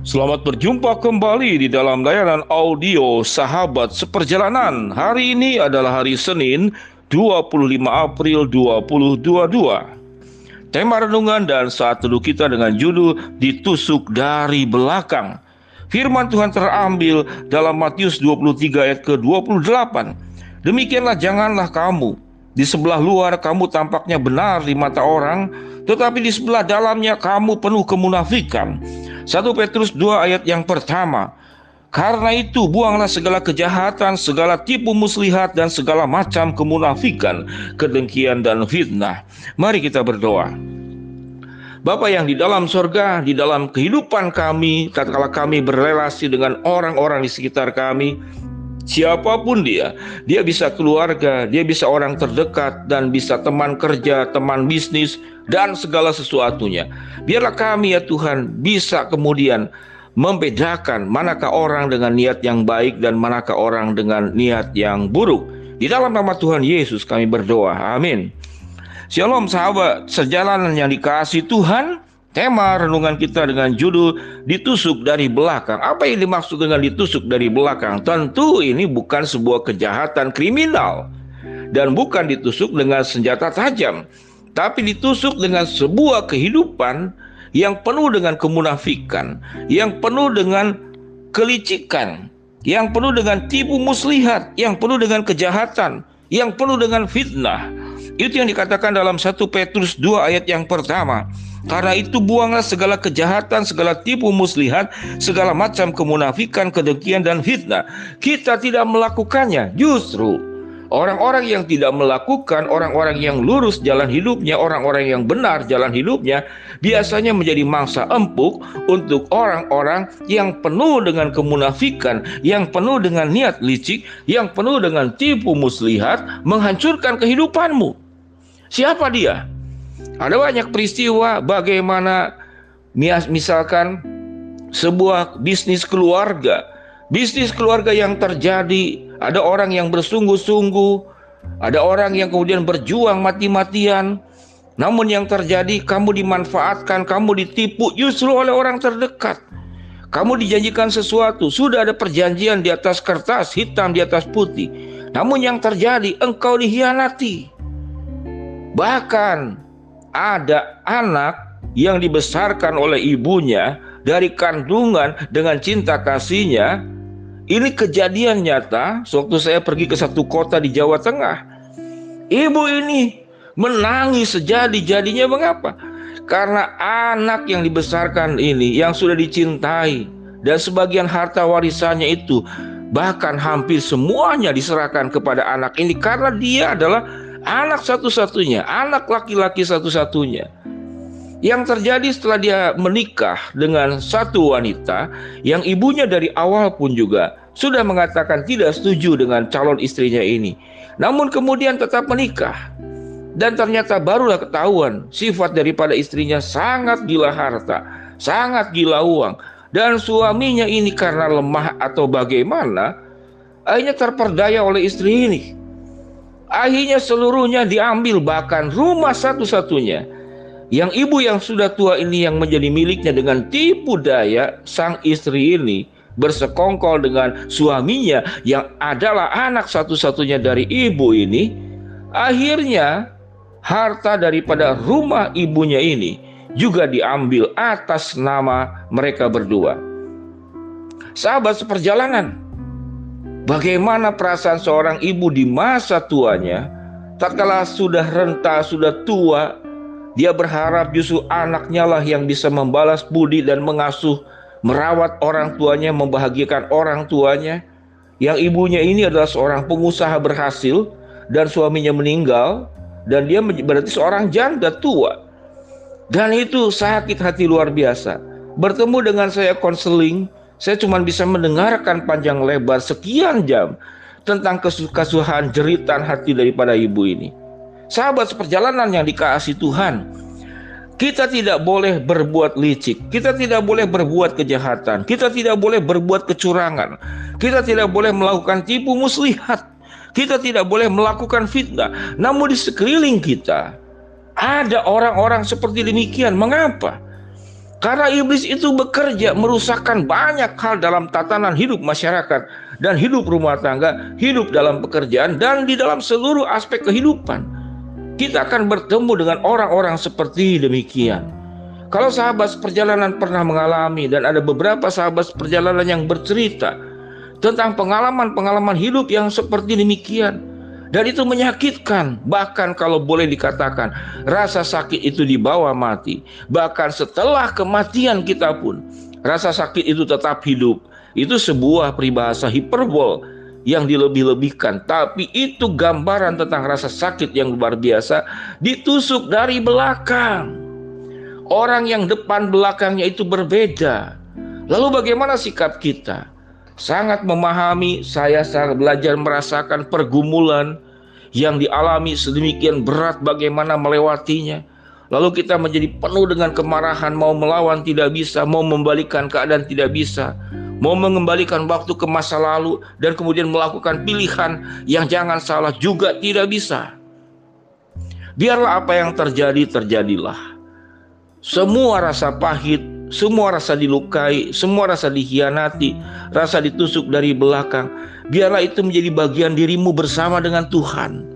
Selamat berjumpa kembali di dalam layanan audio Sahabat Seperjalanan. Hari ini adalah hari Senin, 25 April 2022. Tema renungan dan saat teduh kita dengan judul Ditusuk dari belakang. Firman Tuhan terambil dalam Matius 23 ayat ke-28. Demikianlah janganlah kamu di sebelah luar kamu tampaknya benar di mata orang, tetapi di sebelah dalamnya kamu penuh kemunafikan. 1 Petrus 2 ayat yang pertama. Karena itu buanglah segala kejahatan, segala tipu muslihat dan segala macam kemunafikan, kedengkian dan fitnah. Mari kita berdoa. Bapa yang di dalam sorga, di dalam kehidupan kami, tatkala kami berrelasi dengan orang-orang di sekitar kami, siapa pun dia, dia bisa keluarga, dia bisa orang terdekat, dan bisa teman kerja, teman bisnis, dan segala sesuatunya. Biarlah kami ya Tuhan bisa kemudian membedakan manakah orang dengan niat yang baik dan manakah orang dengan niat yang buruk. Di dalam nama Tuhan Yesus kami berdoa. Amin. Shalom sahabat, sejalanan yang dikasih Tuhan, tema renungan kita dengan judul ditusuk dari belakang. Apa yang dimaksud dengan ditusuk dari belakang? Tentu ini bukan sebuah kejahatan kriminal dan bukan ditusuk dengan senjata tajam tapi ditusuk dengan sebuah kehidupan yang penuh dengan kemunafikan, yang penuh dengan kelicikan, yang penuh dengan tipu muslihat, yang penuh dengan kejahatan, yang penuh dengan fitnah. Itu yang dikatakan dalam 1 Petrus 2 ayat yang pertama. Karena itu buanglah segala kejahatan, segala tipu muslihat, segala macam kemunafikan, kedengkian dan fitnah. Kita tidak melakukannya, justru Orang-orang yang tidak melakukan, orang-orang yang lurus jalan hidupnya, orang-orang yang benar jalan hidupnya, biasanya menjadi mangsa empuk untuk orang-orang yang penuh dengan kemunafikan, yang penuh dengan niat licik, yang penuh dengan tipu muslihat, menghancurkan kehidupanmu. Siapa dia? Ada banyak peristiwa bagaimana misalkan sebuah bisnis keluarga, bisnis keluarga yang terjadi ada orang yang bersungguh-sungguh, ada orang yang kemudian berjuang mati-matian. Namun yang terjadi kamu dimanfaatkan, kamu ditipu justru oleh orang terdekat. Kamu dijanjikan sesuatu, sudah ada perjanjian di atas kertas hitam di atas putih. Namun yang terjadi engkau dihianati. Bahkan ada anak yang dibesarkan oleh ibunya dari kandungan dengan cinta kasihnya ini kejadian nyata sewaktu saya pergi ke satu kota di Jawa Tengah. Ibu ini menangis sejadi-jadinya mengapa? Karena anak yang dibesarkan ini yang sudah dicintai dan sebagian harta warisannya itu bahkan hampir semuanya diserahkan kepada anak ini karena dia adalah anak satu-satunya, anak laki-laki satu-satunya. Yang terjadi setelah dia menikah dengan satu wanita yang ibunya dari awal pun juga sudah mengatakan tidak setuju dengan calon istrinya ini. Namun kemudian tetap menikah. Dan ternyata barulah ketahuan sifat daripada istrinya sangat gila harta, sangat gila uang. Dan suaminya ini karena lemah atau bagaimana, akhirnya terperdaya oleh istri ini. Akhirnya seluruhnya diambil bahkan rumah satu-satunya. Yang ibu yang sudah tua ini yang menjadi miliknya dengan tipu daya sang istri ini bersekongkol dengan suaminya yang adalah anak satu-satunya dari ibu ini. Akhirnya harta daripada rumah ibunya ini juga diambil atas nama mereka berdua. Sahabat seperjalanan bagaimana perasaan seorang ibu di masa tuanya tatkala sudah renta sudah tua dia berharap justru anaknya lah yang bisa membalas budi dan mengasuh, merawat orang tuanya, membahagiakan orang tuanya. Yang ibunya ini adalah seorang pengusaha berhasil dan suaminya meninggal dan dia berarti seorang janda tua. Dan itu sakit hati luar biasa. Bertemu dengan saya konseling, saya cuma bisa mendengarkan panjang lebar sekian jam tentang kesukahan jeritan hati daripada ibu ini. Sahabat seperjalanan yang dikasih Tuhan, kita tidak boleh berbuat licik, kita tidak boleh berbuat kejahatan, kita tidak boleh berbuat kecurangan, kita tidak boleh melakukan tipu muslihat, kita tidak boleh melakukan fitnah. Namun di sekeliling kita ada orang-orang seperti demikian. Mengapa? Karena iblis itu bekerja merusakkan banyak hal dalam tatanan hidup masyarakat dan hidup rumah tangga, hidup dalam pekerjaan dan di dalam seluruh aspek kehidupan. Kita akan bertemu dengan orang-orang seperti demikian. Kalau sahabat perjalanan pernah mengalami dan ada beberapa sahabat perjalanan yang bercerita tentang pengalaman-pengalaman hidup yang seperti demikian. Dan itu menyakitkan, bahkan kalau boleh dikatakan rasa sakit itu dibawa mati. Bahkan setelah kematian kita pun, rasa sakit itu tetap hidup. Itu sebuah peribahasa hiperbol yang dilebih-lebihkan, tapi itu gambaran tentang rasa sakit yang luar biasa ditusuk dari belakang. Orang yang depan belakangnya itu berbeda. Lalu bagaimana sikap kita? Sangat memahami, saya sangat belajar merasakan pergumulan yang dialami sedemikian berat bagaimana melewatinya. Lalu kita menjadi penuh dengan kemarahan, mau melawan tidak bisa, mau membalikan keadaan tidak bisa, mau mengembalikan waktu ke masa lalu dan kemudian melakukan pilihan yang jangan salah juga tidak bisa. Biarlah apa yang terjadi terjadilah. Semua rasa pahit, semua rasa dilukai, semua rasa dikhianati, rasa ditusuk dari belakang, biarlah itu menjadi bagian dirimu bersama dengan Tuhan.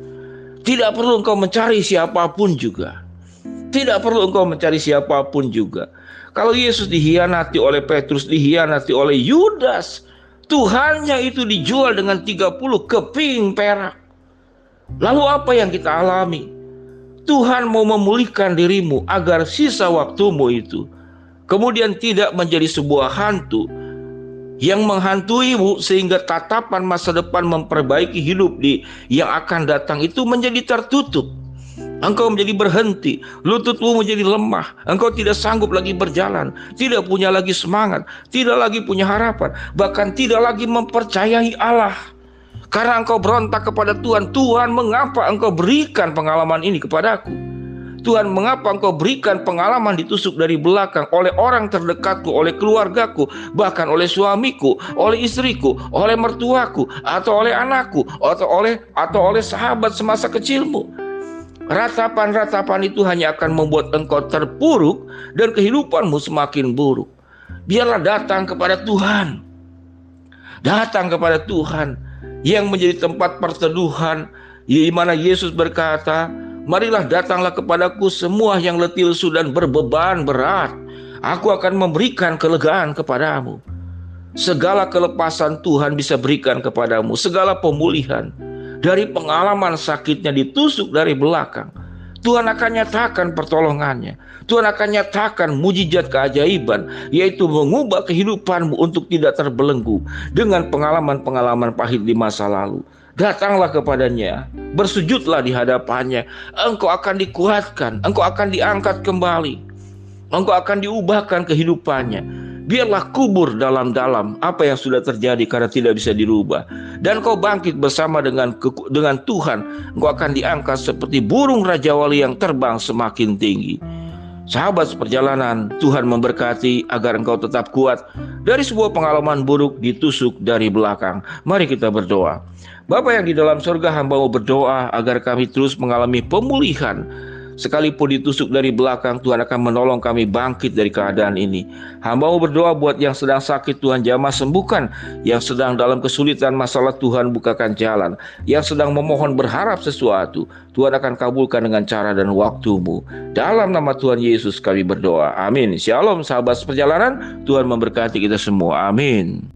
Tidak perlu engkau mencari siapa pun juga. Tidak perlu engkau mencari siapa pun juga. Kalau Yesus dikhianati oleh Petrus, dikhianati oleh Yudas, Tuhannya itu dijual dengan 30 keping perak. Lalu apa yang kita alami? Tuhan mau memulihkan dirimu agar sisa waktumu itu kemudian tidak menjadi sebuah hantu yang menghantuimu sehingga tatapan masa depan memperbaiki hidup di yang akan datang itu menjadi tertutup. Engkau menjadi berhenti, lututmu menjadi lemah, engkau tidak sanggup lagi berjalan, tidak punya lagi semangat, tidak lagi punya harapan, bahkan tidak lagi mempercayai Allah. Karena engkau berontak kepada Tuhan, Tuhan mengapa engkau berikan pengalaman ini kepadaku? Tuhan mengapa engkau berikan pengalaman ditusuk dari belakang oleh orang terdekatku, oleh keluargaku, bahkan oleh suamiku, oleh istriku, oleh mertuaku, atau oleh anakku, atau oleh atau oleh sahabat semasa kecilmu. Ratapan-ratapan itu hanya akan membuat engkau terpuruk dan kehidupanmu semakin buruk. Biarlah datang kepada Tuhan. Datang kepada Tuhan yang menjadi tempat perteduhan di mana Yesus berkata, Marilah datanglah kepadaku semua yang letih lesu dan berbeban berat. Aku akan memberikan kelegaan kepadamu. Segala kelepasan Tuhan bisa berikan kepadamu, segala pemulihan dari pengalaman sakitnya ditusuk dari belakang. Tuhan akan nyatakan pertolongannya. Tuhan akan nyatakan mujizat keajaiban, yaitu mengubah kehidupanmu untuk tidak terbelenggu dengan pengalaman-pengalaman pahit di masa lalu. Datanglah kepadanya, bersujudlah di hadapannya. Engkau akan dikuatkan, engkau akan diangkat kembali. Engkau akan diubahkan kehidupannya. Biarlah kubur dalam-dalam apa yang sudah terjadi karena tidak bisa dirubah. Dan kau bangkit bersama dengan dengan Tuhan. Engkau akan diangkat seperti burung Raja Wali yang terbang semakin tinggi. Sahabat seperjalanan, Tuhan memberkati agar engkau tetap kuat dari sebuah pengalaman buruk ditusuk dari belakang. Mari kita berdoa. Bapa yang di dalam surga hamba mau berdoa agar kami terus mengalami pemulihan Sekalipun ditusuk dari belakang, Tuhan akan menolong kami bangkit dari keadaan ini. Hamba mau berdoa buat yang sedang sakit, Tuhan jamah sembuhkan. Yang sedang dalam kesulitan masalah, Tuhan bukakan jalan. Yang sedang memohon berharap sesuatu, Tuhan akan kabulkan dengan cara dan waktumu. Dalam nama Tuhan Yesus kami berdoa. Amin. Shalom sahabat perjalanan, Tuhan memberkati kita semua. Amin.